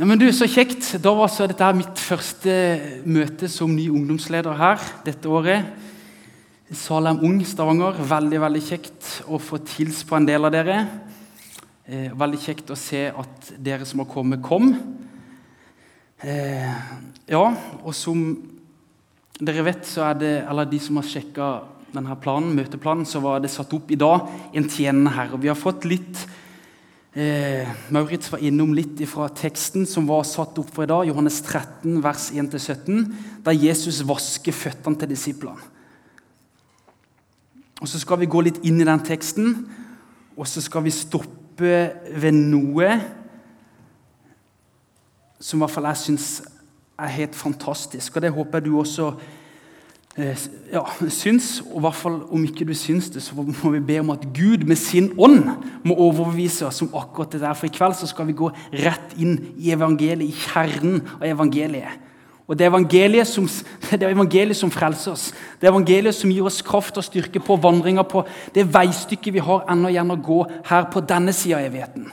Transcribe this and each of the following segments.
Ja, men du, Så kjekt. Da var så dette mitt første møte som ny ungdomsleder her dette året. Salem Ung Stavanger. Veldig veldig kjekt å få tils på en del av dere. Eh, veldig kjekt å se at dere som har kommet, kom. Eh, ja, og som dere vet, så er det, eller de som har sjekka denne planen, møteplanen, så var det satt opp i dag en tjenende her. Og vi har fått litt Eh, Maurits var innom litt fra teksten som var satt opp for i dag, Johannes 13, vers 1-17, der Jesus vasker føttene til disiplene. Og Så skal vi gå litt inn i den teksten, og så skal vi stoppe ved noe som i hvert fall jeg syns er helt fantastisk. Og det håper jeg du også ja, syns, og i hvert fall om ikke du syns det, så må vi be om at Gud med sin ånd må overbevise oss om akkurat det der. For i kveld så skal vi gå rett inn i evangeliet, i kjernen av evangeliet. Og Det er evangeliet som, det er evangeliet som frelser oss. Det er evangeliet som gir oss kraft og styrke på vandringa på det veistykket vi har ennå igjen å gå her på denne sida av evigheten.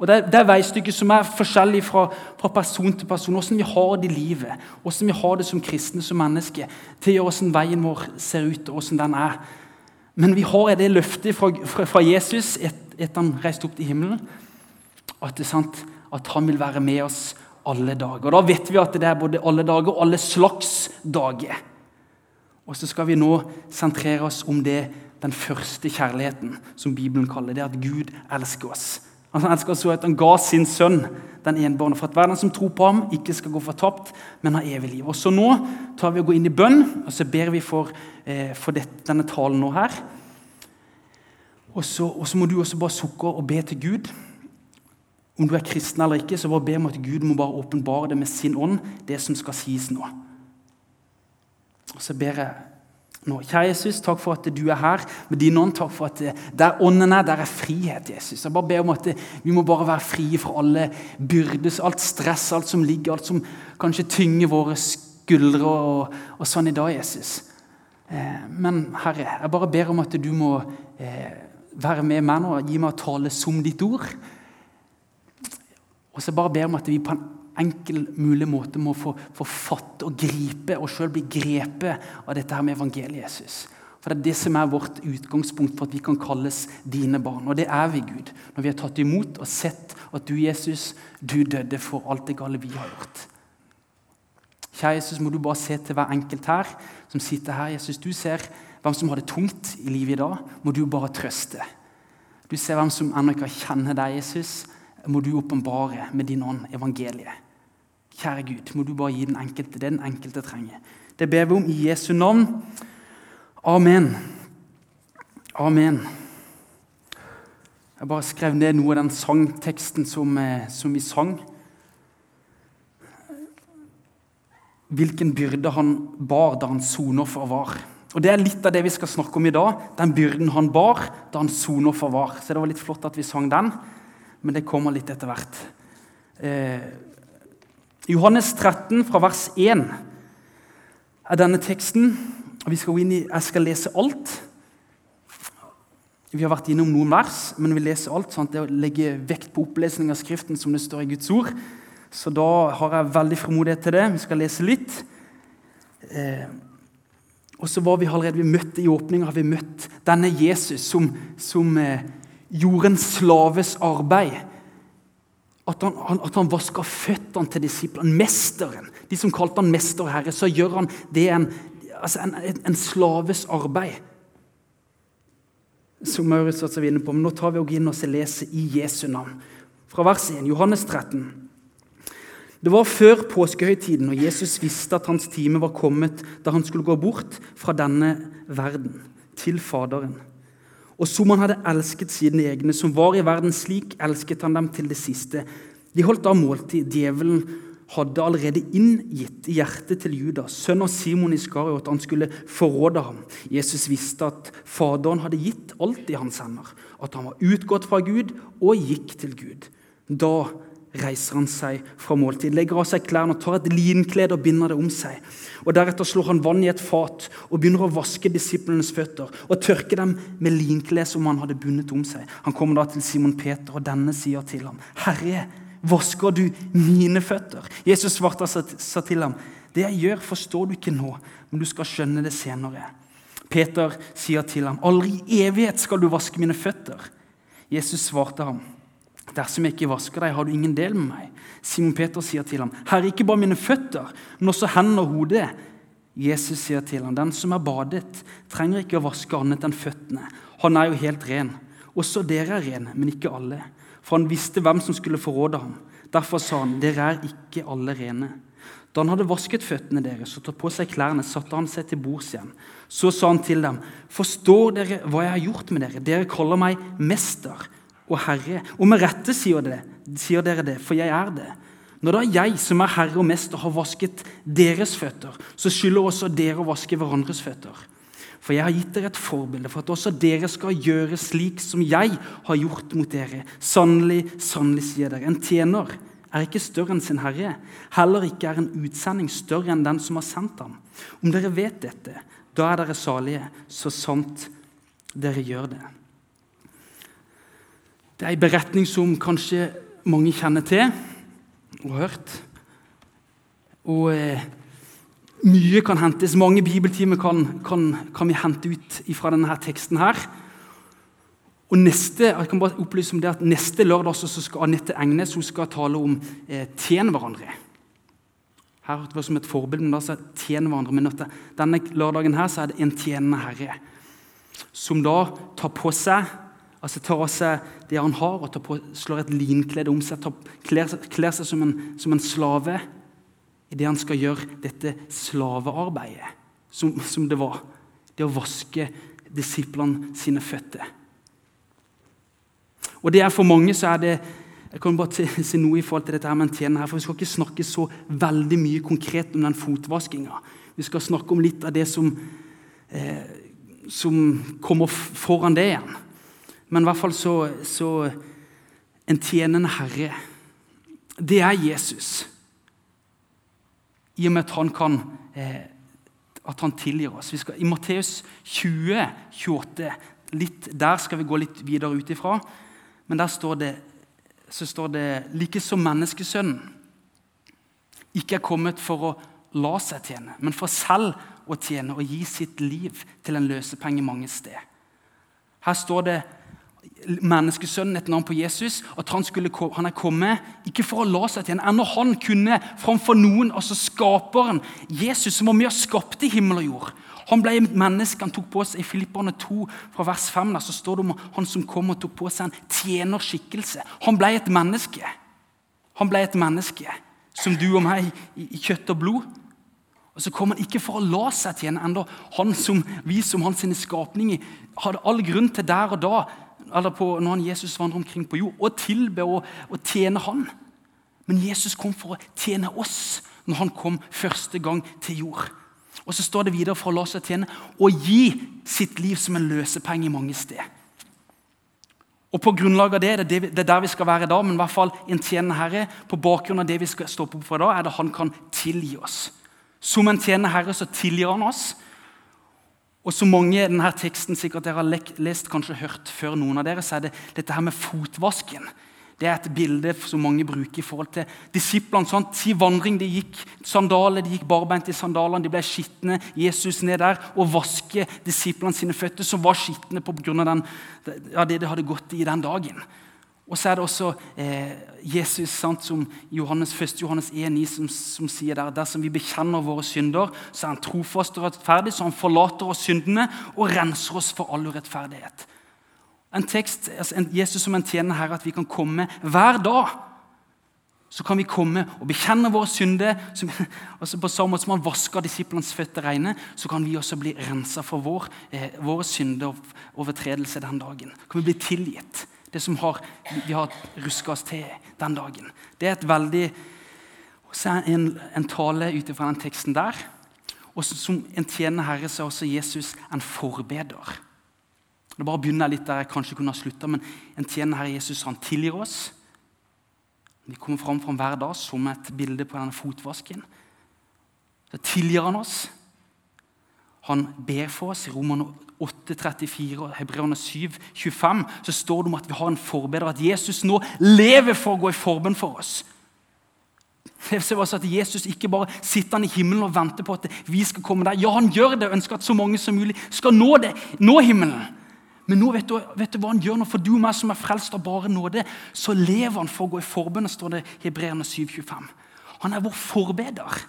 Og Det, det er veistykker som er forskjellig fra, fra, person til person. Hvordan vi har det i livet, hvordan vi har det som kristne, som mennesker. Til hvordan veien vår ser ut, og hvordan den er. Men vi har det løftet fra, fra, fra Jesus etter han reiste opp til himmelen, at, det er sant, at han vil være med oss alle dager. Og Da vet vi at det er både alle dager og alle slags dager. Og så skal vi nå sentrere oss om det, den første kjærligheten, som Bibelen kaller det, at Gud elsker oss. Han elsker så at han ga sin sønn, den enbårne, for at verden som tror på ham, ikke skal gå fortapt, men ha evig liv. Og så Nå tar vi og går inn i bønn, og så ber vi for, eh, for det, denne talen nå her. Og så, og så, må du også bare sukke og be til Gud. Om du er kristen eller ikke, så bare be om at Gud må bare åpenbare det med sin ånd, det som skal sies nå. Og så ber jeg nå. Kjære Jesus, takk for at du er her med din ånd. Takk for at der ånden er, der er frihet. Jesus. Jeg bare ber om at Vi må bare være frie fra alle byrder, alt stress, alt som ligger, alt som kanskje tynger våre skuldre og, og sånn i dag, Jesus. Eh, men Herre, jeg bare ber om at du må eh, være med meg nå gi meg å tale som ditt ord. Og så bare ber om at vi på en enkel mulig måte må få, få fatt og gripe og sjøl bli grepet av dette her med evangeliet Jesus. For Det er det som er vårt utgangspunkt for at vi kan kalles dine barn. Og det er vi, Gud, når vi har tatt imot og sett at du, Jesus, du døde for alt det gale vi har gjort. Kjære Jesus, må du bare se til hver enkelt her som sitter her. Jesus, Du ser hvem som har det tungt i livet i dag. Må du bare trøste. Du ser hvem som ennå ikke kjenner deg, Jesus. Må du åpenbare med din ånd evangeliet. Kjære Gud, må du bare gi den enkelte det den enkelte trenger. Det ber vi om i Jesu navn. Amen. Amen. Jeg bare skrev ned noe av den sangteksten som, eh, som vi sang. Hvilken byrde han bar da han sonoffer var. Og Det er litt av det vi skal snakke om i dag. Den byrden han bar da han sonoffer var. Så det var litt flott at vi sang den, men det kommer litt etter hvert. Eh, Johannes 13, fra vers 1, er denne teksten. Vi skal gå inn i, Jeg skal lese alt. Vi har vært innom noen vers, men vi leser alt. Sant? Det å legge vekt på opplesning av Skriften som det står i Guds ord. Så da har jeg veldig frimodighet til det. Vi skal lese litt. Eh, og så var vi allerede vi møtte I åpninga har vi møtt denne Jesus som, som eh, gjorde en slaves arbeid at han, at han vaska føttene til disiplene. Mesteren. De som kalte han mester og herre. Så gjør han det en, altså en, en slaves arbeid. Som Maurits var inne på. Men nå tar vi og inn og leser i Jesu navn. Fra vers 1, Johannes 13. Det var før påskehøytiden, og Jesus visste at hans time var kommet da han skulle gå bort fra denne verden til Faderen. Og som han hadde elsket sine egne, som var i verden, slik elsket han dem til det siste. De holdt da måltid. Djevelen hadde allerede inngitt i hjertet til Judas, sønn av Simon Iskariot, at han skulle forråde ham. Jesus visste at Faderen hadde gitt alt i hans hender, at han var utgått fra Gud og gikk til Gud. Da reiser han seg fra måltid, legger av seg klærne tar et linklede og binder det om seg. Og Deretter slår han vann i et fat og begynner å vaske disiplenes føtter og tørke dem med linklede som han hadde bundet om seg. Han kommer da til Simon Peter, og denne sier til ham, 'Herre, vasker du mine føtter? Jesus svarte og sa til ham, det jeg gjør, forstår du ikke nå, men du skal skjønne det senere. Peter sier til ham, aldri i evighet skal du vaske mine føtter. Jesus svarte ham, dersom jeg ikke vasker deg, har du ingen del med meg. Simon Peter sier til ham, Herre, ikke bare mine føtter, men også hendene og hodet. Jesus sier til ham, den som er badet, trenger ikke å vaske annet enn føttene. Han er jo helt ren. Også dere er rene, men ikke alle. For han visste hvem som skulle forråde ham. Derfor sa han, dere er ikke alle rene. Da han hadde vasket føttene deres og tatt på seg klærne, satte han seg til bords igjen. Så sa han til dem, forstår dere hva jeg har gjort med dere? Dere kaller meg mester og herre. Og med rette sier, det, sier dere det, for jeg er det. Når da jeg, som er herre og mester, har vasket deres føtter, så skylder også dere å vaske hverandres føtter. For jeg har gitt dere et forbilde for at også dere skal gjøre slik som jeg har gjort mot dere. Sannelig, sannelig, sier dere, en tjener er ikke større enn sin herre. Heller ikke er en utsending større enn den som har sendt ham. Om dere vet dette, da er dere salige, så sant dere gjør det. Det er en beretning som kanskje mange kjenner til og har hørt. Og eh, mye kan hentes. Mange bibeltimer kan, kan, kan vi hente ut fra denne teksten. her. Og neste, jeg kan bare opplyse om det at neste lørdag så skal Anette Engnes hun skal tale om eh, tjen hverandre. Her hørte vi som et forbilde, men da så tjene hverandre. Men denne lørdagen her så er det en tjenende herre som da tar på seg altså tar av seg det han har, og på, slår et linklede om seg, tar, kler, kler, seg som en, som en slave idet han skal gjøre dette slavearbeidet som, som, det var. Det å vaske disiplene sine føtter. Og det er For mange så er det jeg kan bare si noe i forhold til dette her med her, for Vi skal ikke snakke så veldig mye konkret om den fotvaskinga. Vi skal snakke om litt av det som, eh, som kommer foran det igjen. Men i hvert fall så, så En tjenende herre, det er Jesus i og med at han kan eh, at han tilgir oss. Skal, I Matteus 20, 28, litt, der skal vi gå litt videre ut ifra. Men der står det, så står det like menneskesønnen ikke er kommet for å la seg tjene, men for selv å tjene og gi sitt liv til en løsepenge mange steder. Her står det menneskesønnen et navn på Jesus, at han, skulle, han er kommet ikke for å la seg til en når han kunne framfor noen, altså skaperen, Jesus som var med og skapte himmel og jord. Han ble et menneske, han tok på seg I Filipperne 2, fra vers 5 der, så står det om han som kom og tok på seg en tjenerskikkelse. Han ble et menneske. Han ble et menneske som du og meg i, i kjøtt og blod. Og så kom han ikke for å la seg tjene, enda han som, vi som hans skapninger hadde all grunn til der og da eller på, når han Jesus vandrer omkring på jord, og tilbe og, og tjene han. Men Jesus kom for å tjene oss når han kom første gang til jord. Og så står det videre for å la seg tjene og gi sitt liv som en løsepenge i mange steder. Og på grunnlag av det, det, er der vi skal være da, men i hvert fall en tjenende herre, på bakgrunn av det vi skal stå på for da, er det han kan tilgi oss. Som en tjenende herre så tilgir han oss. Og så mange denne teksten sikkert dere har lest, kanskje hørt før noen av dere, så er det dette her med fotvasken. Det er et bilde som mange bruker i forhold til disiplene. Sånn. Si vandring, De gikk sandaler, de gikk barbeint i sandalene, de ble skitne. Jesus ned der og vaske disiplene sine føtter, som var skitne pga. Ja, det de hadde gått i den dagen. Og så er det også eh, Jesus sant, som Johannes, 1. Johannes 1,9 som, som sier der dersom vi bekjenner våre synder, så er han trofast og rettferdig, så han forlater oss syndene og renser oss for all urettferdighet. En tekst, altså en, Jesus som en tjener her, at vi kan komme hver dag. Så kan vi komme og bekjenne våre synder. Som, altså på samme måte som han vasker disiplenes føtter rene, så kan vi også bli rensa for vår, eh, våre synder og overtredelse den dagen. Kan vi bli tilgitt det som har, vi har ruska oss til den dagen. Det er et veldig en, en tale ut fra den teksten der. Og som en tjenende herre så er også Jesus en forbeder. Det bare begynner litt der jeg kanskje kunne ha slutta, men en tjenende herre Jesus han tilgir oss. Vi kommer fram for ham hver dag som et bilde på denne fotvasken. Så tilgir han oss. han ber for oss. I Romerne 8, 34 og Hebreerne 7,25 så står det om at vi har en forbeder, at Jesus nå lever for å gå i forbønn for oss. Det ser også at Jesus ikke bare sitter i himmelen og venter på at vi skal komme der. Ja, han gjør det ønsker at så mange som mulig skal nå det, nå himmelen. Men nå vet du, vet du hva han gjør nå? For du og meg som er frelst av bare nåde, så lever han for å gå i forbønn, står det i Hebreerne 7,25. Han er vår forbeder.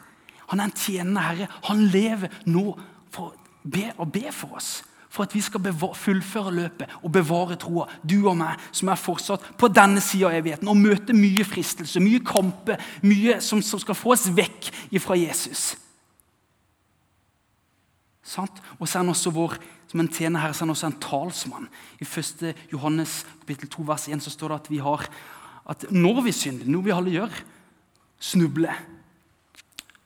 Han er en tjenende herre. Han lever nå for å be, å be for oss for at vi skal fullføre løpet og bevare troa, du og meg, som er fortsatt på denne sida av evigheten, og møte mye fristelse, mye kamper, mye som, som, skal få oss vekk fra Jesus. Sant? Og så er han også vår som en tjener her, så er han også en talsmann. I 1. Johannes 2, vers 1 så står det at vi har at når vi synder, noe vi alle gjør, snubler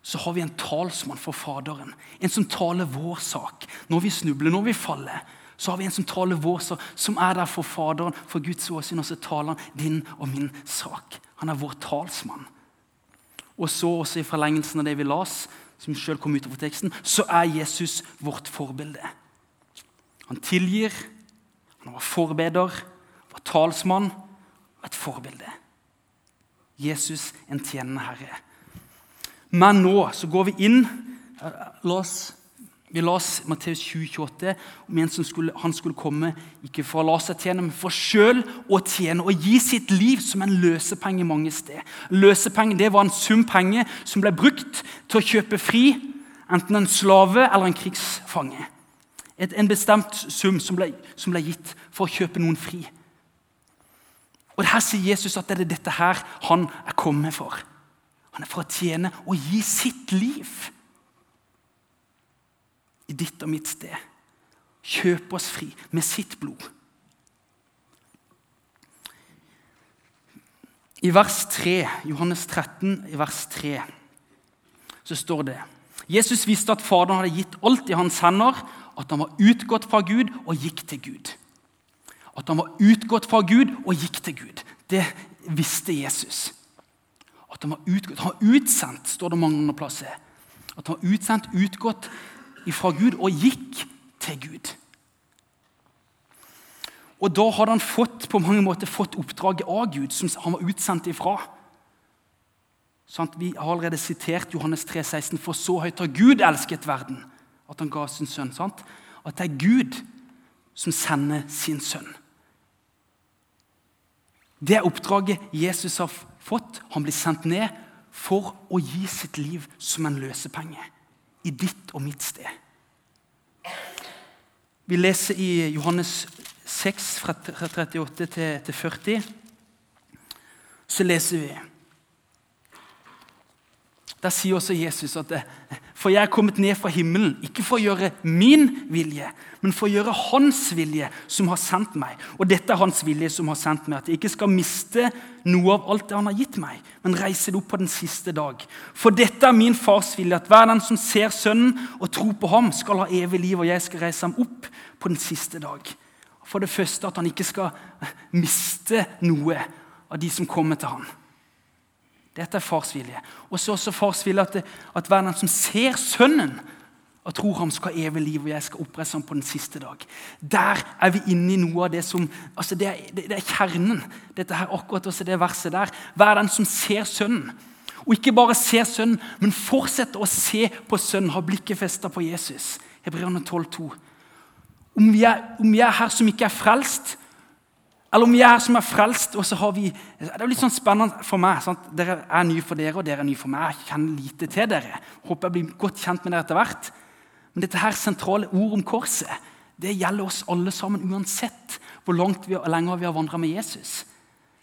så har vi en talsmann for Faderen. En som taler vår sak. Når vi snubler, når vi faller, så har vi en som taler vår sak, som er der for Faderen, for Guds åsyn, og så taler han din og min sak. Han er vår talsmann. Og så også i forlengelsen av det vi las, som selv kom ut av teksten, så er Jesus vårt forbilde. Han tilgir, han var forbeder, var talsmann et forbilde. Jesus, en tjenende herre. Men nå så går vi inn La oss vi las Matteus 20, om en som skulle, han skulle komme ikke for å la seg tjene, men for sjøl å tjene og gi sitt liv som en løsepenge mange steder. Løsepenge det var en sum penger som ble brukt til å kjøpe fri enten en slave eller en krigsfange. Et, en bestemt sum som ble, som ble, gitt for å kjøpe noen fri. Og Her sier Jesus at det er dette her han er kommet for. Han er for å tjene og gi sitt liv i ditt og mitt sted. Kjøpe oss fri med sitt blod. I vers 3, Johannes 13, i vers 3, så står det Jesus visste at Faderen hadde gitt alt i hans hender, at han var utgått fra Gud og gikk til Gud. At han var utgått fra Gud og gikk til Gud. Det visste Jesus. At han var utgått, han var utsendt, står det mange andre plasser. At han var utsendt, utgått fra Gud og gikk til Gud. Og Da hadde han fått, på mange måter fått oppdraget av Gud, som han var utsendt ifra. Sånn, vi har allerede sitert Johannes 3, 16, For så høyt har Gud elsket verden, at han ga sin sønn. Sant? At det er Gud som sender sin sønn. Det er oppdraget Jesus har fått. Han blir sendt ned for å gi sitt liv som en løsepenge i ditt og mitt sted. Vi leser i Johannes 6, fra 38 til 40. Så leser vi Der sier også Jesus at for jeg er kommet ned fra himmelen, ikke for å gjøre min vilje, men for å gjøre Hans vilje, som har sendt meg. Og dette er Hans vilje som har sendt meg, at jeg ikke skal miste noe av alt det Han har gitt meg, men reise det opp på den siste dag. For dette er min fars vilje, at hver den som ser Sønnen og tror på ham, skal ha evig liv, og jeg skal reise ham opp på den siste dag. For det første at han ikke skal miste noe av de som kommer til ham. Dette er fars vilje. Og så også fars vilje at, at hver den som ser Sønnen og tror ham skal ha evig liv, og jeg skal opprette ham på den siste dag. Der er vi inne i noe av det som altså det, er, det, det er kjernen. Dette her, akkurat også det verset der. Hver den som ser Sønnen. Og ikke bare ser Sønnen, men fortsetter å se på Sønnen, har blikket festa på Jesus. Hebreerne 12,2. Om, om vi er her som ikke er frelst, eller om vi er som er frelst, og så har vi Det er litt sånn spennende for meg. Sant? Dere er nye for dere, og dere er nye for meg. Jeg kjenner lite til dere. Håper jeg blir godt kjent med dere etter hvert. Men dette her sentrale ord om korset det gjelder oss alle sammen, uansett hvor langt vi, lenge vi har vandra med Jesus.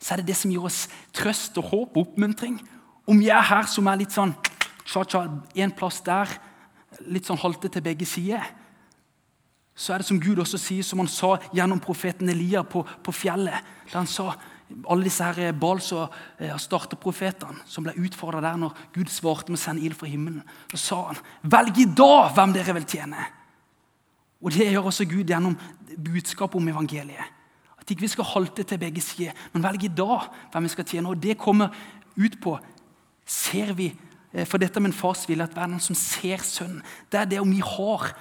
Så er det det som gir oss trøst og håp og oppmuntring. Om vi er her som er litt sånn En plass der, litt sånn halte til begge sider så er det som Gud også sier, som han sa gjennom profeten Elia på, på fjellet. Der han sa alle disse her eh, Bals- og eh, starterprofetene som ble utfordra der når Gud svarte med å sende ild fra himmelen. Så sa han, 'Velg i dag hvem dere vil tjene.' Og Det gjør også Gud gjennom budskapet om evangeliet. At ikke vi skal halte til begge sider, men velge i dag hvem vi skal tjene. Og Det kommer ut på ser vi, eh, For dette med en fars vilje, at hver den som ser Sønnen, det er det om vi har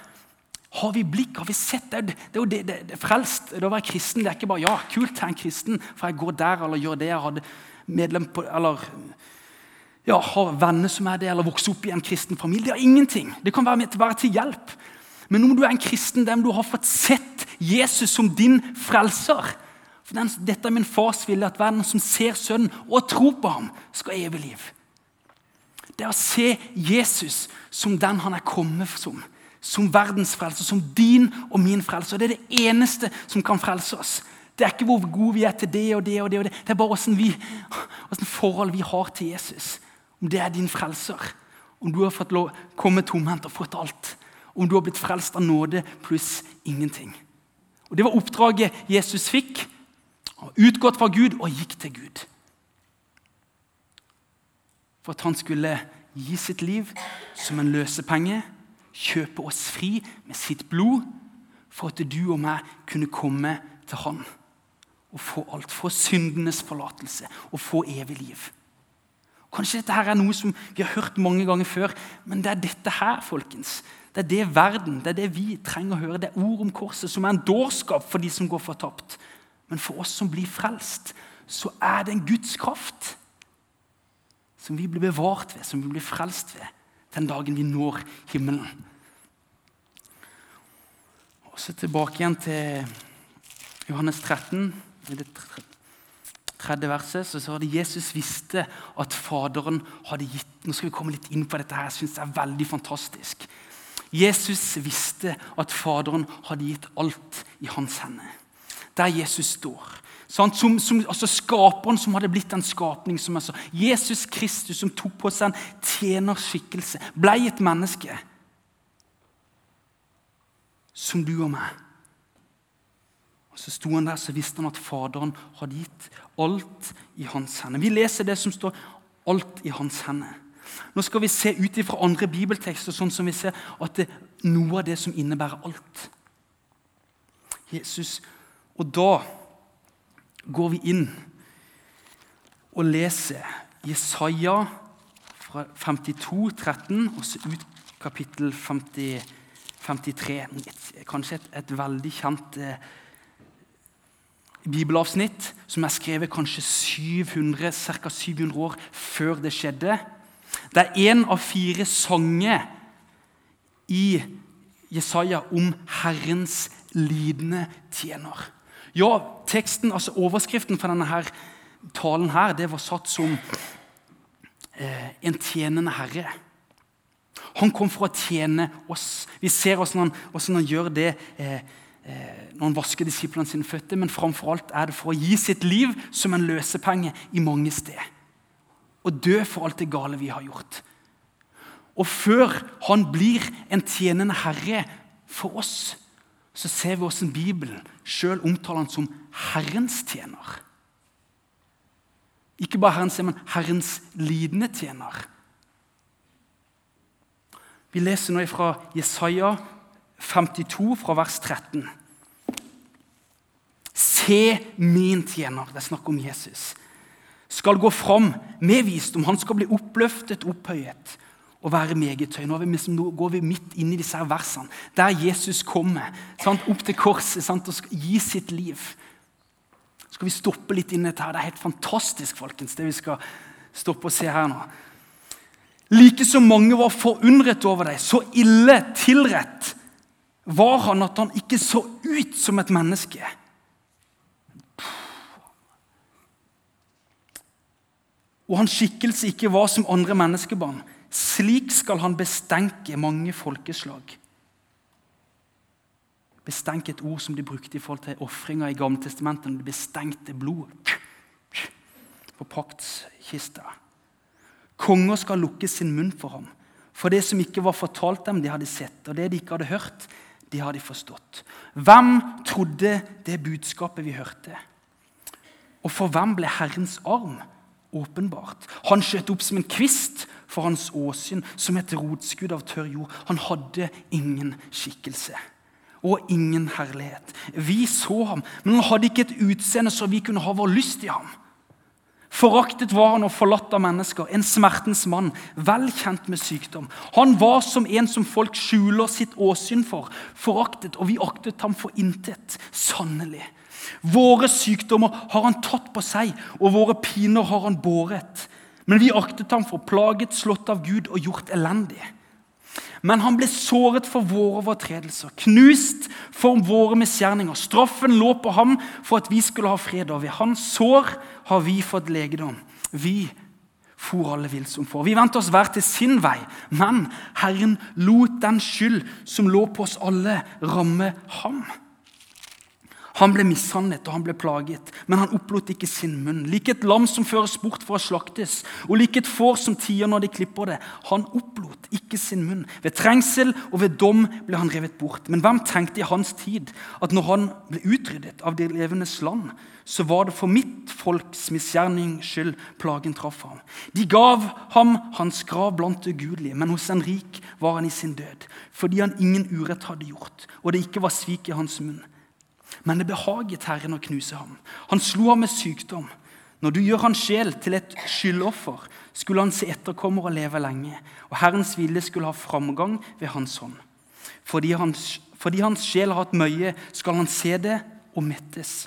Har vi blikk? Har vi sett det? Det er det, det, det frelst. Det å være kristen det er ikke bare ja, kult, jeg er en kristen, for jeg går der eller gjør det. jeg hadde medlem på, eller ja, har venner som er det, eller vokser opp i en kristen familie. Det er ingenting. Det kan være, være til hjelp. Men om du er en kristen, dem du har fått sett Jesus som din frelser for den, Dette er min fars vilje, at verden som ser Sønnen og tror på ham, skal ha evig liv. Det er å se Jesus som den han er kommet som som verdens frelser, som din og min frelser. Det er det eneste som kan frelse oss. Det er ikke hvor gode vi er til det og det. og Det og det. Det er bare hvordan, vi, hvordan forhold vi har til Jesus. Om det er din frelser. Om du har fått lov, komme tomhendt og fått alt. Om du har blitt frelst av nåde pluss ingenting. Og Det var oppdraget Jesus fikk. Han Utgått fra Gud og gikk til Gud. For at han skulle gi sitt liv som en løsepenge kjøpe oss fri med sitt blod for at du og meg kunne komme til Han og få alt. Få syndenes forlatelse og få evig liv. Kanskje dette her er noe som vi har hørt mange ganger før, men det er dette her, folkens. Det er det verden, det er det vi trenger å høre. Det er ord om korset, som er en dårskap for de som går fortapt. Men for oss som blir frelst, så er det en Guds kraft som vi blir bevart ved, som vi blir frelst ved den dagen vi når himmelen. Og så tilbake igjen til Johannes 13, i det tredje verset. Så står det Jesus visste at Faderen hadde gitt Nå skal vi komme litt inn på dette. her, jeg synes det er veldig fantastisk. Jesus visste at Faderen hadde gitt alt i hans hender. Der Jesus står. Sånn, som, som, altså Skaperen som hadde blitt en skapning. som altså, Jesus Kristus som tok på seg en tjenerskikkelse, ble et menneske. Som du og meg. Og Så sto han der, så visste han at Faderen hadde gitt alt i hans hender. Vi leser det som står 'alt i hans hender'. Nå skal vi se ut fra andre bibeltekster, sånn som vi ser at det er noe av det som innebærer alt. Jesus, Og da går vi inn og leser Jesaja fra 52, 13, og så ut kapittel 50, 53. Et, kanskje et, et, veldig kjent eh, bibelavsnitt som er skrevet kanskje 700, ca. 700 år før det skjedde. Det er én av fire sanger i Jesaja om Herrens lidende tjener. Ja, teksten, altså Overskriften for denne her, talen her, det var satt som eh, 'en tjenende herre'. Han kom for å tjene oss. Vi ser hvordan han, hvordan han gjør det eh, eh, når han vasker disiplene sine føtter, men framfor alt er det for å gi sitt liv som en løsepenge i mange steder. Og dø for alt det gale vi har gjort. Og før han blir en tjenende herre for oss, så ser vi hvordan Bibelen sjøl omtaler han som Herrens tjener. Ikke bare Herrens tjener, men Herrens lidende tjener. Vi leser nå fra Jesaja 52, fra vers 13. Se min tjener, det er snakk om Jesus, skal gå fram med visdom. Han skal bli oppløftet, opphøyet og være meget høy. Nå, vi, nå, går vi midt inn i disse her versene, der Jesus kommer sant, opp til korset sant, og skal gi sitt liv. Så skal vi stoppe litt inn i dette her. Det er helt fantastisk, folkens, det vi skal stoppe og se her nå. Like som mange var forundret over deg, så ille tilrett var han at han ikke så ut som et menneske. Og hans skikkelse ikke var som andre menneskebarn. Slik skal han bestenke mange folkeslag. Bestenke et ord som de brukte i forhold til ofringer i Gamle testamentet. de bestengte blod på paktskista. Konger skal lukke sin munn for ham. For det som ikke var fortalt dem, de hadde sett. Og det de ikke hadde hørt, de hadde forstått. Hvem trodde det budskapet vi hørte? Og for hvem ble Herrens arm åpenbart? Han skjøt opp som en kvist for hans åsyn som et rotskudd av tørr jord. Han hadde ingen skikkelse og ingen herlighet. Vi så ham, men han hadde ikke et utseende så vi kunne ha vår lyst i ham. Foraktet var han og forlatt av mennesker, en smertens mann, vel kjent med sykdom. Han var som en som folk skjuler sitt åsyn for, foraktet, og vi aktet ham for intet. Sannelig. Våre sykdommer har han tatt på seg, og våre piner har han båret. Men vi aktet ham for plaget, slått av Gud og gjort elendig. Men han ble såret for våre overtredelser, knust for våre misgjerninger. Straffen lå på ham for at vi skulle ha fred, og ved hans sår har vi fått legedom. Vi for alle vill som får. Vi vendte oss hver til sin vei, men Herren lot den skyld som lå på oss alle, ramme ham. Han ble mishandlet og han ble plaget, men han opplot ikke sin munn. Lik et lam som føres bort for å slaktes, og lik et får som tier når de klipper det. Han opplot ikke sin munn. Ved trengsel og ved dom ble han revet bort. Men hvem tenkte i hans tid at når han ble utryddet av de levendes land, så var det for mitt folks misgjerning skyld plagen traff ham. De gav ham hans grav blant ugudelige, men hos en rik var han i sin død, fordi han ingen urett hadde gjort, og det ikke var svik i hans munn. Men det behaget Herren å knuse ham. Han slo ham med sykdom. Når du gjør hans sjel til et skyldoffer, skulle han se etterkommer og leve lenge. Og Herrens vilje skulle ha framgang ved hans hånd. Fordi hans, fordi hans sjel har hatt møye, skal han se det og mettes.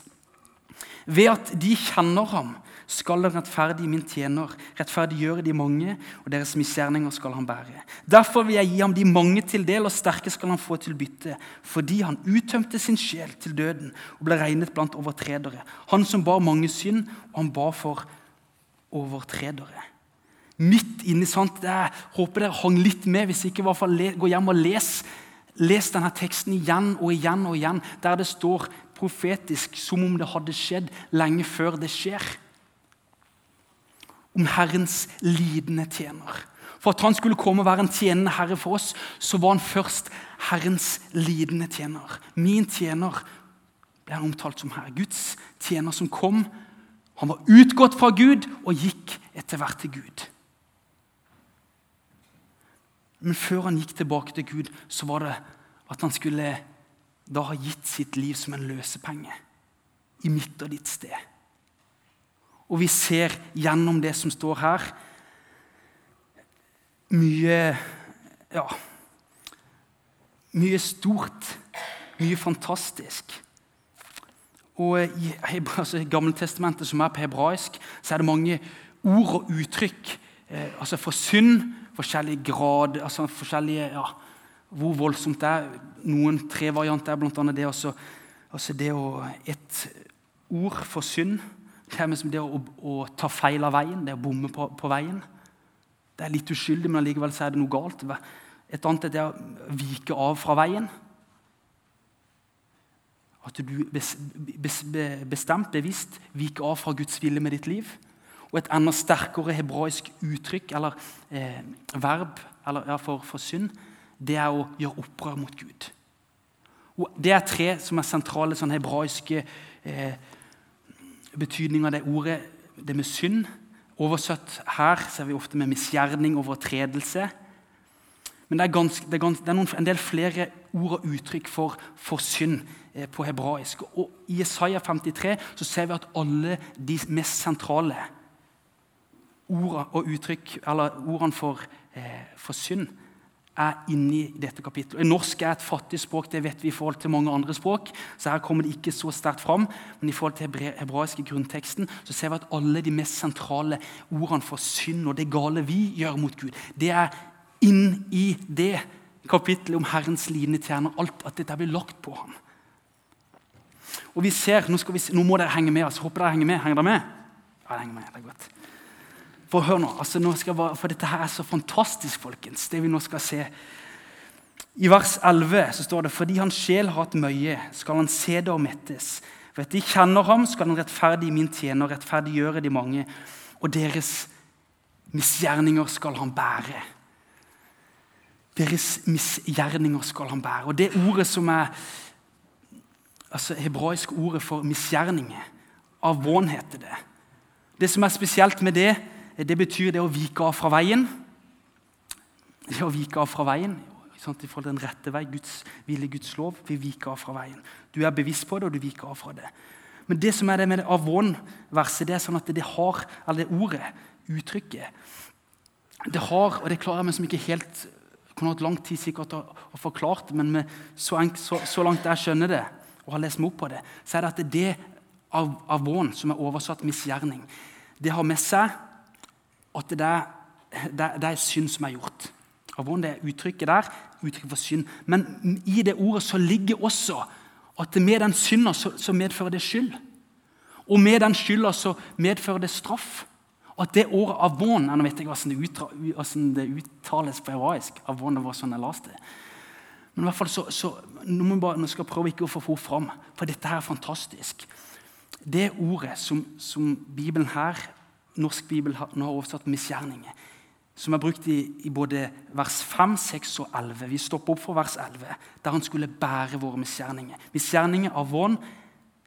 Ved at de kjenner ham, skal den rettferdige min tjener rettferdiggjøre de mange, og deres misgjerninger skal han bære. Derfor vil jeg gi ham de mange til del, og sterke skal han få til bytte, fordi han uttømte sin sjel til døden og ble regnet blant overtredere. Han som bar mange synd, og han ba for overtredere. Midt inni sant, Jeg håper dere hang litt med. Hvis ikke, i hvert fall gå hjem og les, les denne teksten igjen og igjen og igjen, der det står profetisk som om det hadde skjedd lenge før det skjer om Herrens lidende tjener. For at han skulle komme og være en tjenende herre for oss, så var han først Herrens lidende tjener. Min tjener ble han omtalt som herre. Guds tjener som kom. Han var utgått fra Gud og gikk etter hvert til Gud. Men før han gikk tilbake til Gud, så var det at han skulle da ha gitt sitt liv som en løsepenge i mitt og ditt sted. Og vi ser gjennom det som står her, mye Ja Mye stort. Mye fantastisk. Og I altså, Gammeltestamentet, som er på hebraisk, så er det mange ord og uttrykk. Eh, altså For synd, forskjellige grad, altså forskjellige, ja, hvor voldsomt det er. Noen tre varianter er bl.a. det altså, altså det å Et ord for synd det er liksom det å, å, ta feil av veien, det å bomme på, på, veien. Det er litt uskyldig, men allikevel er det noe galt. Et annet er det å vike av fra veien. At du bes, bes, bestemt, bevisst viker av fra Guds vilje med ditt liv. Og et enda sterkere hebraisk uttrykk, eller eh, verb eller, ja, for, for, synd, det er å gjøre opprør mot Gud. Og det er tre som er sentrale sånn hebraiske eh, betydning av det ordet, det med synd. Oversatt her ser vi ofte med misgjerning, overtredelse. Men det er, ganske, det er, ganske, det er noen, en del flere ord og uttrykk for, for synd eh, på hebraisk. Og I Isaiah 53 så ser vi at alle de mest sentrale ordene og uttrykk, eller ordene for, eh, for synd er inni dette kapittelet. Norsk er et fattig språk, det vet vi i forhold til mange andre språk. så her kommer det ikke så sterkt fram, Men i forhold til hebraiske grunnteksten så ser vi at alle de mest sentrale ordene for synd og det gale vi gjør mot Gud, det er inn i det kapittelet om Herrens lidende tjener. Alt at dette blir lagt på ham. Og vi ser, Nå, vi, nå må dere henge med. altså, Håper dere henger med. Henger dere med? Ja, det henger med, det er godt. For hør nå, altså nå bare, for Dette her er så fantastisk, folkens, det vi nå skal se. I vers 11 så står det fordi hans sjel har hatt møye, skal han se det og mettes. at de kjenner ham, skal han rettferdig min tjener, rettferdiggjøre de mange. Og deres misgjerninger skal han bære. Deres misgjerninger skal han bære. Og det ordet som er altså hebraisk ordet for misgjerninger, avvån heter det. Det som er spesielt med det, det betyr det å vike av fra veien. Det å vike av fra veien sant, i forhold til den rette vei, Guds vilje, Guds lov. Vi viker av fra veien. Du er bevisst på det, og du viker av fra det. Men det som er det med det avon-verset, det er sånn at det har, eller det ordet, uttrykket Det har, og det klarer jeg meg som ikke helt kunne hatt lang tid sikkert å, å forklart men med så, så, så, langt jeg skjønner det, og har lest meg opp på det, så er det at det av, avon, som er oversatt misgjerning, det har med seg at det er, det, det er synd som er gjort. Avon, det er uttrykket der, uttrykk for synd. Men i det ordet så ligger også at med den synda så, så, medfører det skyld. Og med den skylda så medfører det straff. Og at det ordet avon Nå vet jeg hvordan det, utra, hvordan det uttales på hebraisk. Avon, det var sånn jeg leste det. Men i hvert fall så, så nå, må bare, nå skal jeg prøve ikke å få henne fram, for dette her er fantastisk. Det ordet som, som Bibelen her, norsk bibel nå har oversatt misgjerninger, som er brukt i, i, både vers 5, 6 og 11. Vi stopper opp for vers 11, der han skulle bære våre misgjerninger. Misgjerninger av vån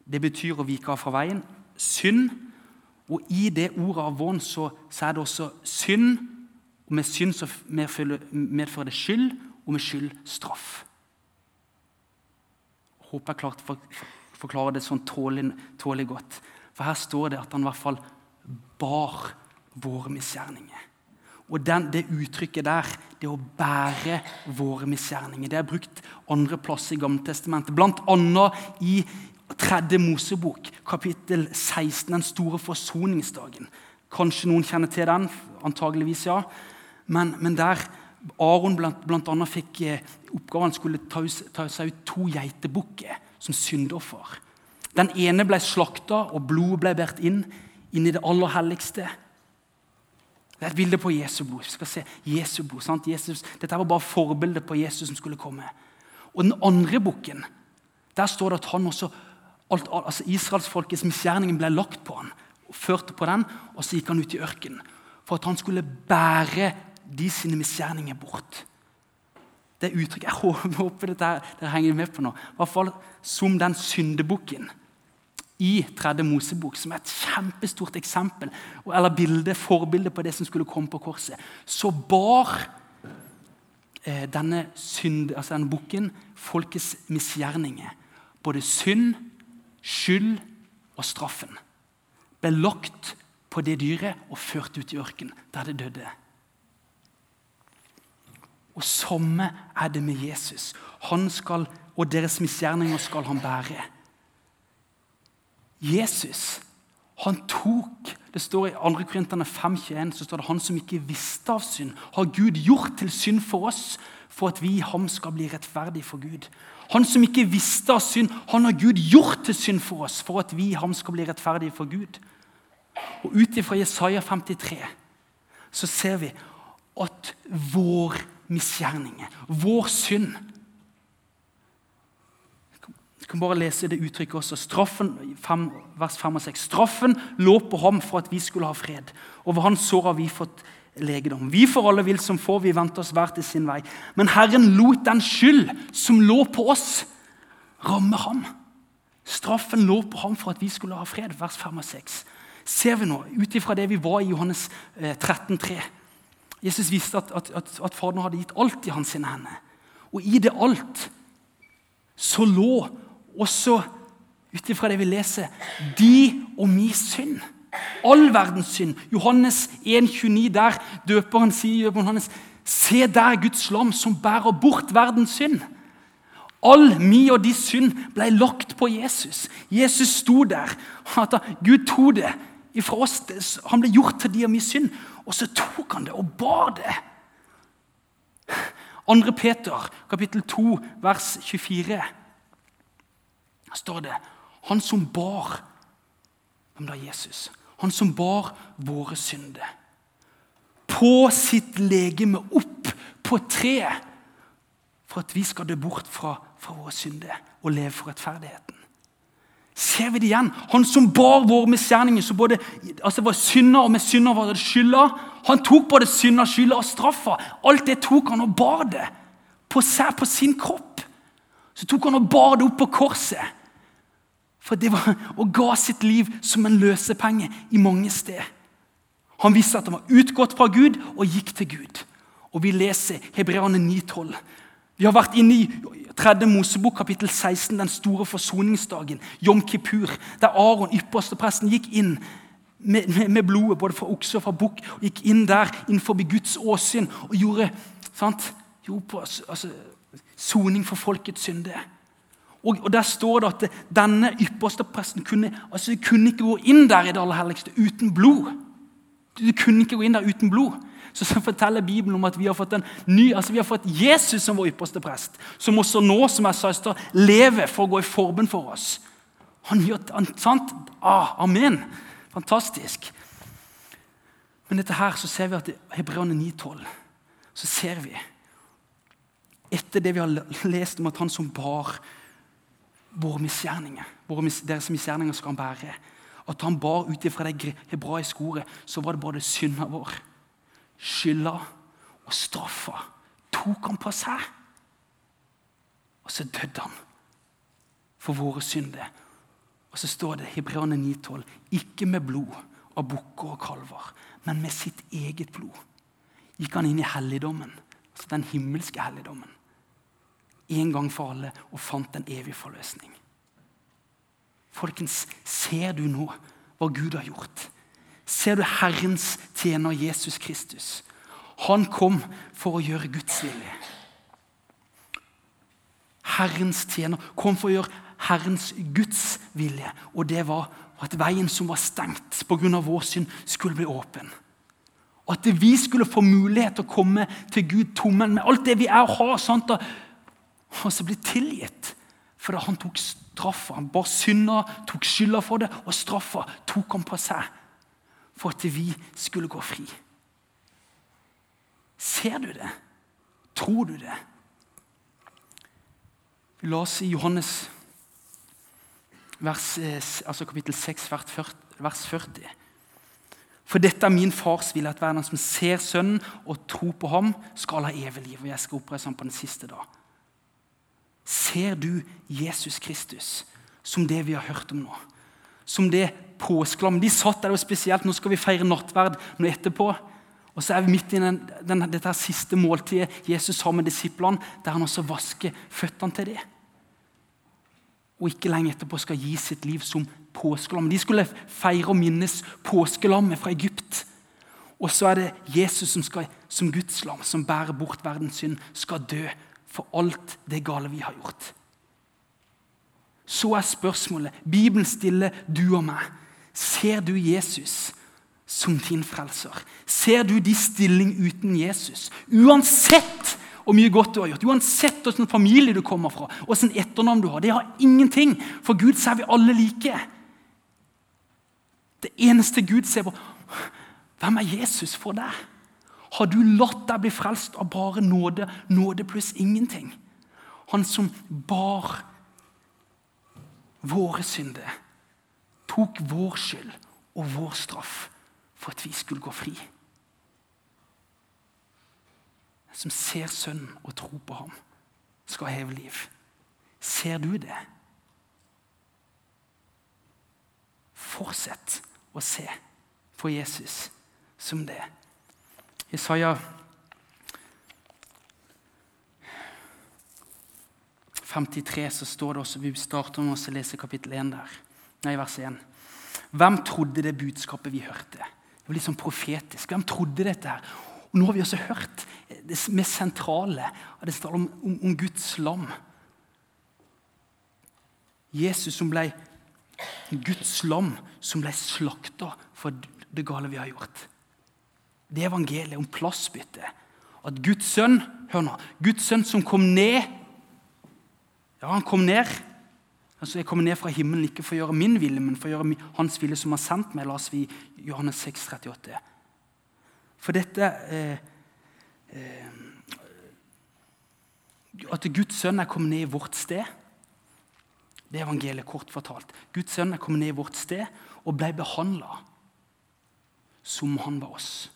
det betyr å vike av fra veien. Synd. Og i det ordet av vån så, så, er det også synd. Og med synd så medfører det skyld, og med skyld straff. Håper jeg klarte å forklare det sånn tålig, tålig godt. For her står det at han i hvert fall bar våre misgjerninger. Og den, Det uttrykket der, det å bære våre misgjerninger, det er brukt andre plass i Gammeltestamentet. Bl.a. i tredje Mosebok, kapittel 16, den store forsoningsdagen. Kanskje noen kjenner til den? Antageligvis ja. Men, men der Aron blant, annet fikk eh, oppgaven skulle ta, ta seg ut to geitebukker som syndoffer. Den ene ble slakta, og blodet ble båret inn, inn i det aller helligste. Det er et bilde på Jesu blod. Vi skal se Jesu blod, sant? Jesus, dette var bare forbildet på Jesus som skulle komme. Og den andre boken, der står det at han også, alt, altså Israelsfolkets misgjerning ble lagt på han, og førte på den, og så gikk han ut i ørkenen. For at han skulle bære de sine misgjerninger bort. Det er uttrykk, Jeg håper dette, dere henger med på nå. I hvert fall som den syndebukken i tredje Mosebok, som er et kjempestort eksempel, eller bilde, forbilde på det som skulle komme på korset, så bar eh, denne, synd, altså denne bukken folkets misgjerninger. Både synd, skyld og straffen ble lagt på det dyret og ført ut i ørkenen, der det døde. Og Samme er det med Jesus. Han skal, og deres misgjerninger skal han bære. Jesus han tok Det står i 2. Korinterne 5,21 så står det han som ikke visste av synd, har Gud gjort til synd for oss, for at vi i ham skal bli rettferdige for Gud. Han som ikke visste av synd, han har Gud gjort til synd for oss, for at vi i ham skal bli rettferdige for Gud. Og Ut ifra Jesaja 53 så ser vi at vår misgjerninger, vår synd kan bare lese det uttrykket også. Straffen, 5, vers 5 og 6. Straffen lå på ham for at vi skulle ha fred. Over hans sår har vi fått legedom. Vi for alle vil som får, vi venter oss hver til sin vei. Men Herren lot den skyld som lå på oss, ramme ham. Straffen lå på ham for at vi skulle ha fred. Vers 5 og 6. Ser vi nå, ut ifra det vi var i Johannes 13, eh, 13,3 Jesus visste at, at, at, at Faderen hadde gitt alt i hans hender. Og i det alt så lå også ut ifra det vi leser, de og mi synd. All verdens synd. Johannes 1,29, der døperen sier døperen Johannes, Se der Guds lam som bærer bort verdens synd. All mi og de synd ble lagt på Jesus. Jesus sto der. At Gud tok det ifra oss. Han ble gjort til de og mi synd. Og så tok han det og bar det. 2. Peter, kapittel 2, vers 24 står det Han som bar Hvem da? Jesus. Han som bar våre synder. På sitt legeme opp på treet. For at vi skal dø bort fra, fra våre synder og leve for rettferdigheten. Ser vi det igjen? Han som bar våre misgjerninger, så både altså var synder og med synder var det skylda. Han tok både synder, skylda og straffa. Alt det tok han og bar det på på sin kropp. Så tok han og bar det opp på korset. For det var, Og ga sitt liv som en løsepenge i mange steder. Han visste at han var utgått fra Gud og gikk til Gud. Og Vi leser Hebreane 9,12. Vi har vært inne i 3. Mosebok kapittel 16, den store forsoningsdagen, Jom Kippur, der Aron, ypperstepresten, gikk inn med, med, med, blodet både fra okse og fra bukk. og Gikk inn der innenfor Guds åsyn og gjorde sant, jo, på, altså, soning for folkets synde. Og, og, Der står det at denne ypperstepresten kunne, altså, kunne ikke gå inn der i det aller helligste uten blod. Du kunne ikke gå inn der uten blod. Så, så forteller Bibelen om at vi har fått en ny, altså vi har fått Jesus som vår ypperste prest. Som også nå, som i stad, lever for å gå i forbund for oss. Han gjør han, sant? Ah, amen. Fantastisk. Men dette her så ser vi at i Hebreane 9,12 så ser vi Etter det vi har lest om at han som bar våre misgjerninger, deres misgjerninger skal han bære At han bar ut ifra det hebraiske ordet, så var det både synda vår skylda og straffa tok han på seg. Og så døde han for våre synder. Og så står det Hebreane 9,12.: Ikke med blod av bukker og kalver, men med sitt eget blod gikk han inn i helligdommen, altså den himmelske helligdommen, en gang for alle og fant en evig forløsning. Folkens, ser du nå hva Gud har gjort? ser du Herrens tjener Jesus Kristus. Han kom for å gjøre Guds vilje. Herrens tjener kom for å gjøre Herrens Guds vilje. Og det var at veien som var stengt pga. vår synd, skulle bli åpen. Og at vi skulle få mulighet til å komme til Gud tommen med alt det vi er og har. Sant? Og så bli tilgitt. For da han tok straffa. Han bar synda, tok skylda for det, og straffa tok han på seg for at vi skulle gå fri. Ser du det? Tror du det? Vi la oss i Johannes vers, eh, altså kapittel 6, vers 40. For dette er min fars vilje, at hver som ser Sønnen og tror på ham, skal ha evig liv. Og jeg skal oppreise ham på den siste dag. Ser du Jesus Kristus som det vi har hørt om nå? Som det påskelam. De satt der, og spesielt nå skal vi feire nattverd nå etterpå. Og så er vi midt i den, den, dette siste måltidet Jesus har med disiplene, der han også vasker føttene til dem. Og ikke lenge etterpå skal gi sitt liv som påskelam. De skulle feire og minnes påskelammet fra Egypt. Og så er det Jesus som, skal, som Guds lam, som bærer bort verdens synd, skal dø for alt det gale vi har gjort. Så er spørsmålet Bibelen stiller du og meg. Ser du Jesus som din frelser? Ser du din stilling uten Jesus? Uansett hvor mye godt du har gjort, uansett hvilken familie du kommer fra, hvilken etternavn du har, det har ingenting. For Gud ser vi alle like. Det eneste Gud ser på Hvem er Jesus for deg? Har du latt deg bli frelst av bare nåde, nåde pluss ingenting? Han som bar våre synder tok vår skyld og vår straff for at vi skulle gå fri. Som ser Sønnen og tror på ham, skal heve liv. Ser du det? Fortsett å se på Jesus som det. Jesaja 53 så står det også, Vi starter med å lese kapittel 1 der. Nei, vers 1. Hvem trodde det budskapet vi hørte? Det var litt sånn profetisk. Hvem trodde dette? her? Og Nå har vi også hørt det mest sentrale det står om, om, om Guds lam. Jesus som ble Guds lam som ble slakta for det gale vi har gjort. Det evangeliet om plassbytte. At Guds sønn hør nå, Guds sønn som kom ned Ja, han kom ned Altså, Jeg kommer ned fra himmelen ikke for å gjøre min vilje, men for å gjøre Hans vilje som har sendt meg. La oss vi Johannes 6, 38. For dette eh, eh, At Guds sønn er kommet ned i vårt sted. Det er evangeliet kort fortalt. Guds sønn er kommet ned i vårt sted og ble behandla som han var oss.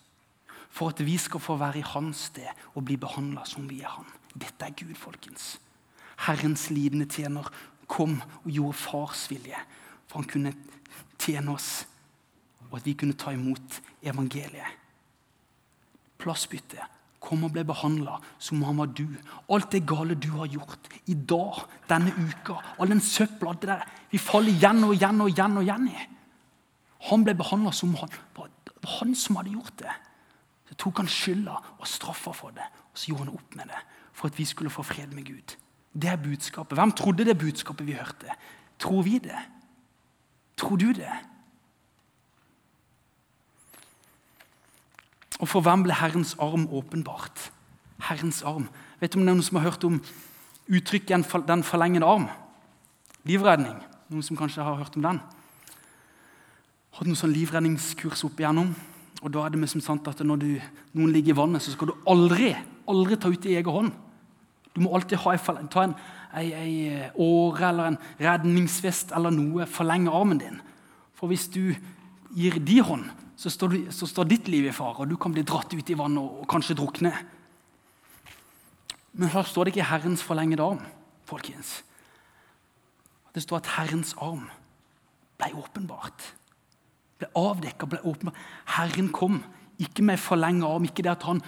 For at vi skal få være i hans sted og bli behandla som vi er han. Dette er Gud, folkens. Herrens lidende tjener kom og gjorde fars vilje. For han kunne tjene oss, og at vi kunne ta imot evangeliet. Plassbytte. kom og ble behandla som om han var du. Alt det gale du har gjort i dag, denne uka, all den søpla der vi faller igjen og igjen og igjen og igjen i. Han ble behandla som han, han som hadde gjort det. Tok han skylda og straffa for det, og så gjorde han opp med det for at vi skulle få fred med Gud. Det er budskapet. Hvem trodde det budskapet vi hørte? Tror vi det? Tror du det? Og for hvem ble Herrens arm åpenbart? Herrens arm. Vet du om det er noen som har hørt om uttrykket 'den forlengede arm'? Livredning. Noen som kanskje har hørt om den? Hatt noen sånn livredningskurs opp igjennom. Og da er det liksom sant at Når du, noen ligger i vannet, så skal du aldri aldri ta ut i egen hånd. Du må alltid ha en, ta en, en, en åre eller en redningsvest eller noe. Forlenge armen din. For hvis du gir de hånd, så står, du, så står, ditt liv i fare, og du kan bli dratt ut i vannet og, og kanskje drukne. Men her står det ikke 'Herrens forlengede arm', folkens. Det står at Herrens arm ble åpenbart. Ble avdekka, ble åpenbart. Herren kom. Ikke med forlenga arm, ikke det at han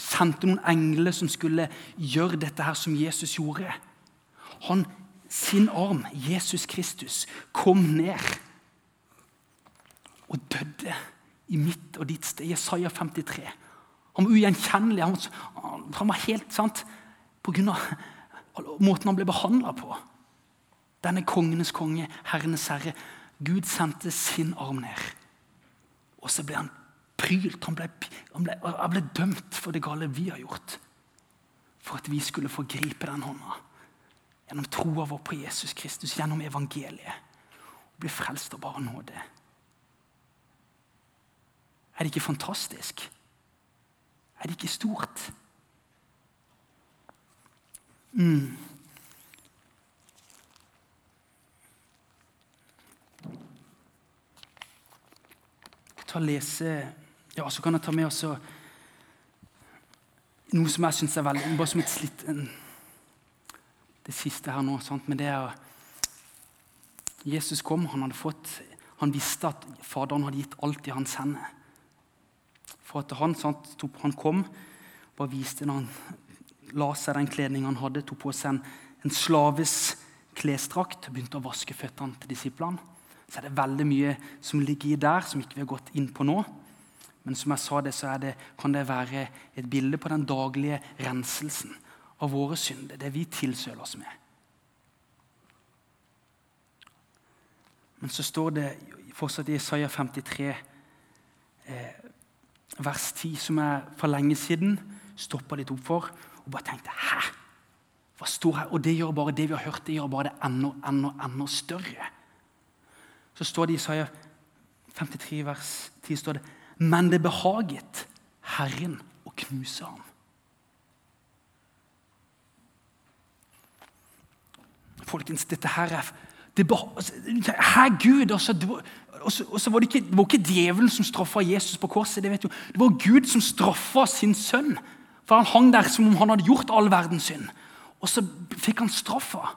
sendte noen engler som skulle gjøre dette her som Jesus gjorde. Han, sin arm, Jesus Kristus, kom ned og døde i mitt og ditt sted. Jesaja 53. Han var ugjenkjennelig. Han han var helt sant på grunn av måten han ble behandla på. Denne kongenes konge, herrenes herre. Gud sendte sin arm ned. Og så ble han prylt. Han ble, han, ble, han ble, dømt for det gale vi har gjort. For at vi skulle få gripe den hånda. Gjennom troa vår på Jesus Kristus, gjennom evangeliet. Og bli frelst av bare nåde. Er det ikke fantastisk? Er det ikke stort? Mm. Ta lese ja, Så kan jeg ta med også noe som jeg syns er veldig Bare som et slitt Det siste her nå. Sant? Men det er Jesus kom, han hadde fått Han visste at Faderen hadde gitt alt i hans hender for at han, sant, han kom bare viste når han la seg den kledningen han hadde, tok på seg en, en slaves klesdrakt og begynte å vaske føttene til disiplene. Så er det veldig mye som ligger i der, som ikke vi har gått inn på nå. Men som jeg sa det, så det, kan det være et bilde på den daglige renselsen av våre synder. Det vi tilsøler oss med. Men så står det fortsatt i Isaiah 53 eh, vers 10, som jeg for lenge siden stoppa litt opp for og bare tenkte Hæ? Hva står her? Og det gjør bare det vi har hørt, det gjør bare det enda, enda, enda større. Så står det i Isaiah 53, vers 10 står det, Men det behaget Herren å knuse ham. Folkens, dette her er det, Herr Her Gud altså, det, var, og så, var det, ikke, det var ikke djevelen som straffa Jesus på korset. Det, vet du. det var Gud som straffa sin sønn. For Han hang der som om han hadde gjort all verdens synd. Og så fikk han straffa.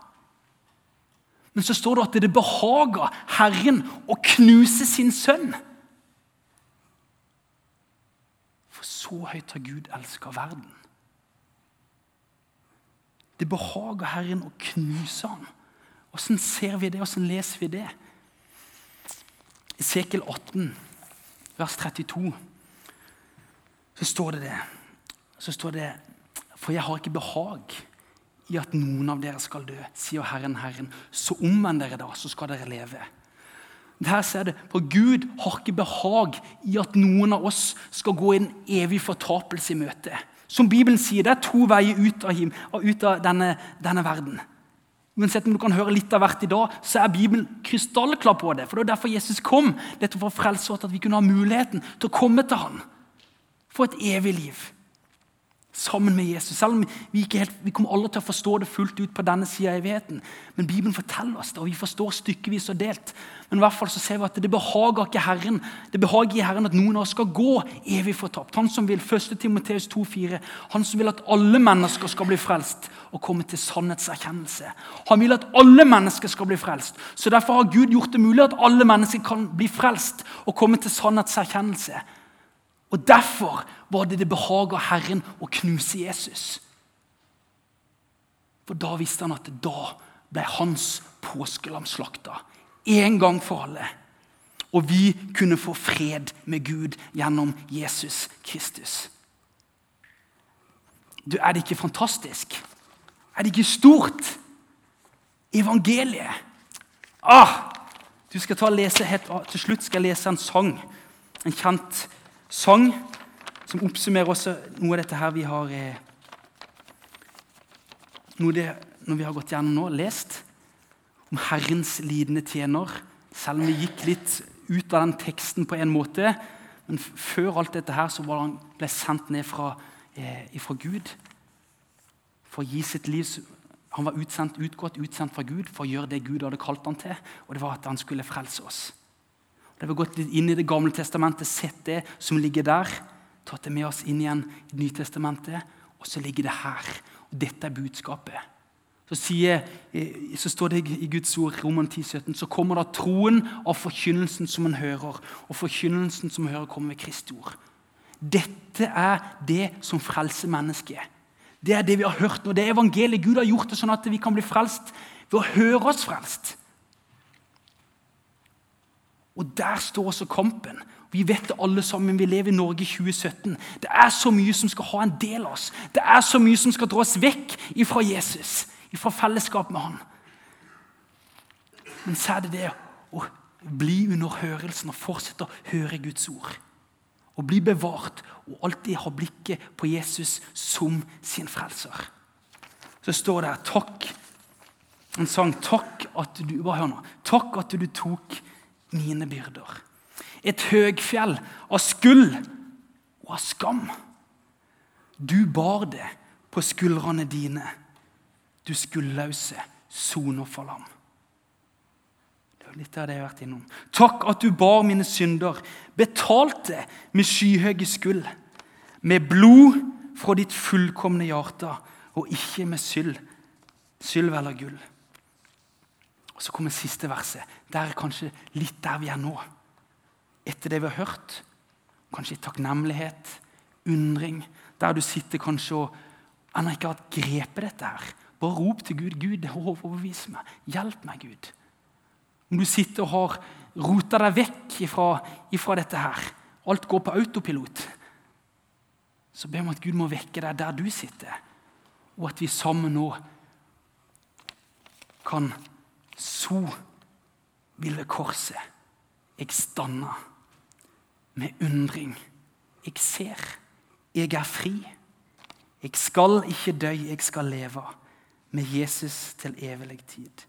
Men så står det at det behaga Herren å knuse sin sønn. For så høyt har Gud elska verden. Det behager Herren å knuse ham. Åssen ser vi det, åssen leser vi det? I Sekel 18, vers 32, så står det det. Så står det For jeg har ikke behag i at noen av dere skal dø, sier Herren, Herren. Så omvend dere da, så skal dere leve. Der ser det, For Gud har ikke behag i at noen av oss skal gå i en evig fortapelse i møte. Som Bibelen sier, det er to veier ut av, ut av denne, denne verden. Uansett om du kan høre litt av hvert i dag, så er Bibelen krystallklar på det. For Det er derfor Jesus kom. Dette for å frelse oss, at vi kunne ha muligheten til å komme til Han. For et evig liv sammen med Jesus. Selv om vi, ikke helt, vi kommer aldri til å forstå det fullt ut på denne sida av evigheten. Men Bibelen forteller oss det, og vi forstår stykkevis og delt. Men i hvert fall så ser vi at det behager ikke Herren Det behager i Herren at noen av oss skal gå evig fortapt. Han som vil 1. Timoteus 2,4, han som vil at alle mennesker skal bli frelst og komme til sannhetserkjennelse. Han vil at alle mennesker skal bli frelst. Så Derfor har Gud gjort det mulig at alle mennesker kan bli frelst og komme til sannhetserkjennelse. Og Derfor var det det behaga Herren å knuse Jesus. For da visste han at da ble hans påskelam slakta. En gang for alle. Og vi kunne få fred med Gud gjennom Jesus Kristus. Du, Er det ikke fantastisk? Er det ikke stort? Evangeliet. Ah, du skal ta lese helt, Til slutt skal jeg lese en sang. En kjent sang som oppsummerer også noe av dette her vi har eh, noe det, Når vi har gått gjennom nå, lest om Herrens lidende tjener. Selv om vi gikk litt ut av den teksten på en måte. Men før alt dette her så var han, ble sendt ned fra, eh, fra Gud for å gi sitt liv Han var utsendt, utgått, utsendt fra Gud for å gjøre det Gud hadde kalt han til. Og det var at han skulle frelse oss. Det har gått inn i Det gamle testamentet, sett det som ligger der. Tatt det med oss inn igjen i Nytestamentet, og så ligger det her. Og Dette er budskapet. Så, sier, eh, så står det i Guds ord, Roman 10, 17, så kommer da troen av forkynnelsen som en hører. Og forkynnelsen som hører, kommer ved Kristi ord. Dette er det som frelser mennesket. Det er det vi har hørt nå. Det er evangeliet. Gud har gjort det sånn at vi kan bli frelst ved å høre oss frelst. Og der står også kampen. Vi vet det alle sammen. Vi lever i Norge i 2017. Det er så mye som skal ha en del av oss. Det er så mye som skal dra oss vekk ifra Jesus, ifra fellesskap med Han. Men så er det det å bli under hørelsen og fortsette å høre Guds ord og bli bevart og alltid ha blikket på Jesus som sin frelser. Så står det her takk, en sang 'Takk at du bare hør nå, takk at du tok mine byrder'. Et høgfjell av skuld og av skam. Du bar det på skuldrene dine, du skuldløse soner for lam. Litt av det jeg har vært innom. Takk at du bar mine synder, betalte med skyhøye skuld. Med blod fra ditt fullkomne hjerte, og ikke med sylv eller gull. Og Så kommer siste verset. Der er kanskje litt der vi er nå. Etter det vi har hørt. Kanskje i takknemlighet, undring. Der du sitter kanskje og ennå ikke har grepet dette her. Bare rop til Gud. Gud, overbevis meg. Hjelp meg, Gud. Om du sitter og har rota deg vekk ifra, ifra, dette her, alt går på autopilot, så ber vi at Gud må vekke deg der du sitter, og at vi sammen nå kan så vil ved korset jeg stanna med undring. Jeg ser, jeg er fri. Jeg skal ikke dø, jeg skal leve med Jesus til evig tid.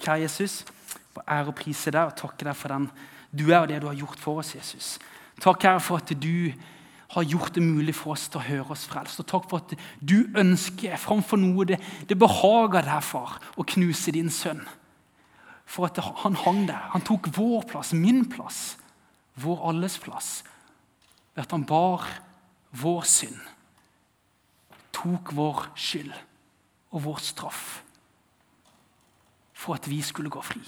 Kjære Jesus, for ære og prise deg og takke deg for den du er og det du har gjort for oss, Jesus. Takk, Herre, for at du har gjort det mulig for oss til å høre oss frelst. Og takk for at du ønsker framfor noe det, det behager deg, far, å knuse din sønn. For at han hang der. Han tok vår plass, min plass, vår alles plass. Ved at han bar vår synd. Tok vår skyld og vår straff for at vi skulle gå fri.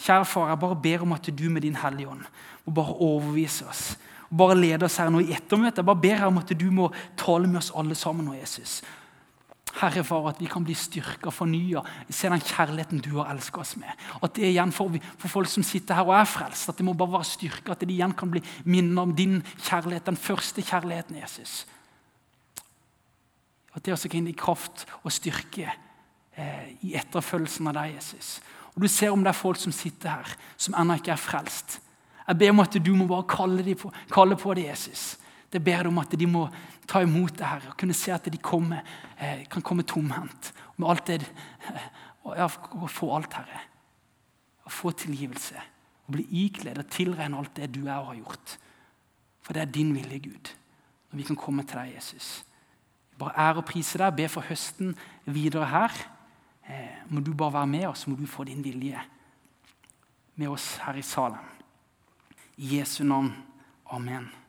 Kjære far, jeg bare ber om at du med din Hellige Ånd må bare overbevise oss. Bare lede oss her nå i ettermøtet. Jeg bare ber her om at du må tale med oss alle sammen nå, Jesus. Herre far, at vi kan bli styrka, fornya, se den kjærligheten du har elska oss med. At det igjen for, for, folk som sitter her og er frelst, at det må bare være styrka, at de igjen kan bli minnet om din kjærlighet, den første kjærligheten, Jesus. At det også kan gi kraft og styrke Eh, i etterfølgelsen av deg, Jesus. Og Du ser om det er folk som sitter her, som ennå ikke er frelst. Jeg ber om at du må bare kalle, på, kalle på det, Jesus. Det ber om at de må ta imot det her og kunne se at de kommer, eh, kan komme tomhendt. Med alt det, ja, få alt, Herre. Få tilgivelse. Og bli ikledd og tilregne alt det du er og har gjort. For det er din vilje, Gud, når vi kan komme til deg, Jesus. Bare ære og prise deg. Be for høsten videre her. Eh, må du bare være med oss, må du få din vilje med oss her i salen. Jesu navn. Amen.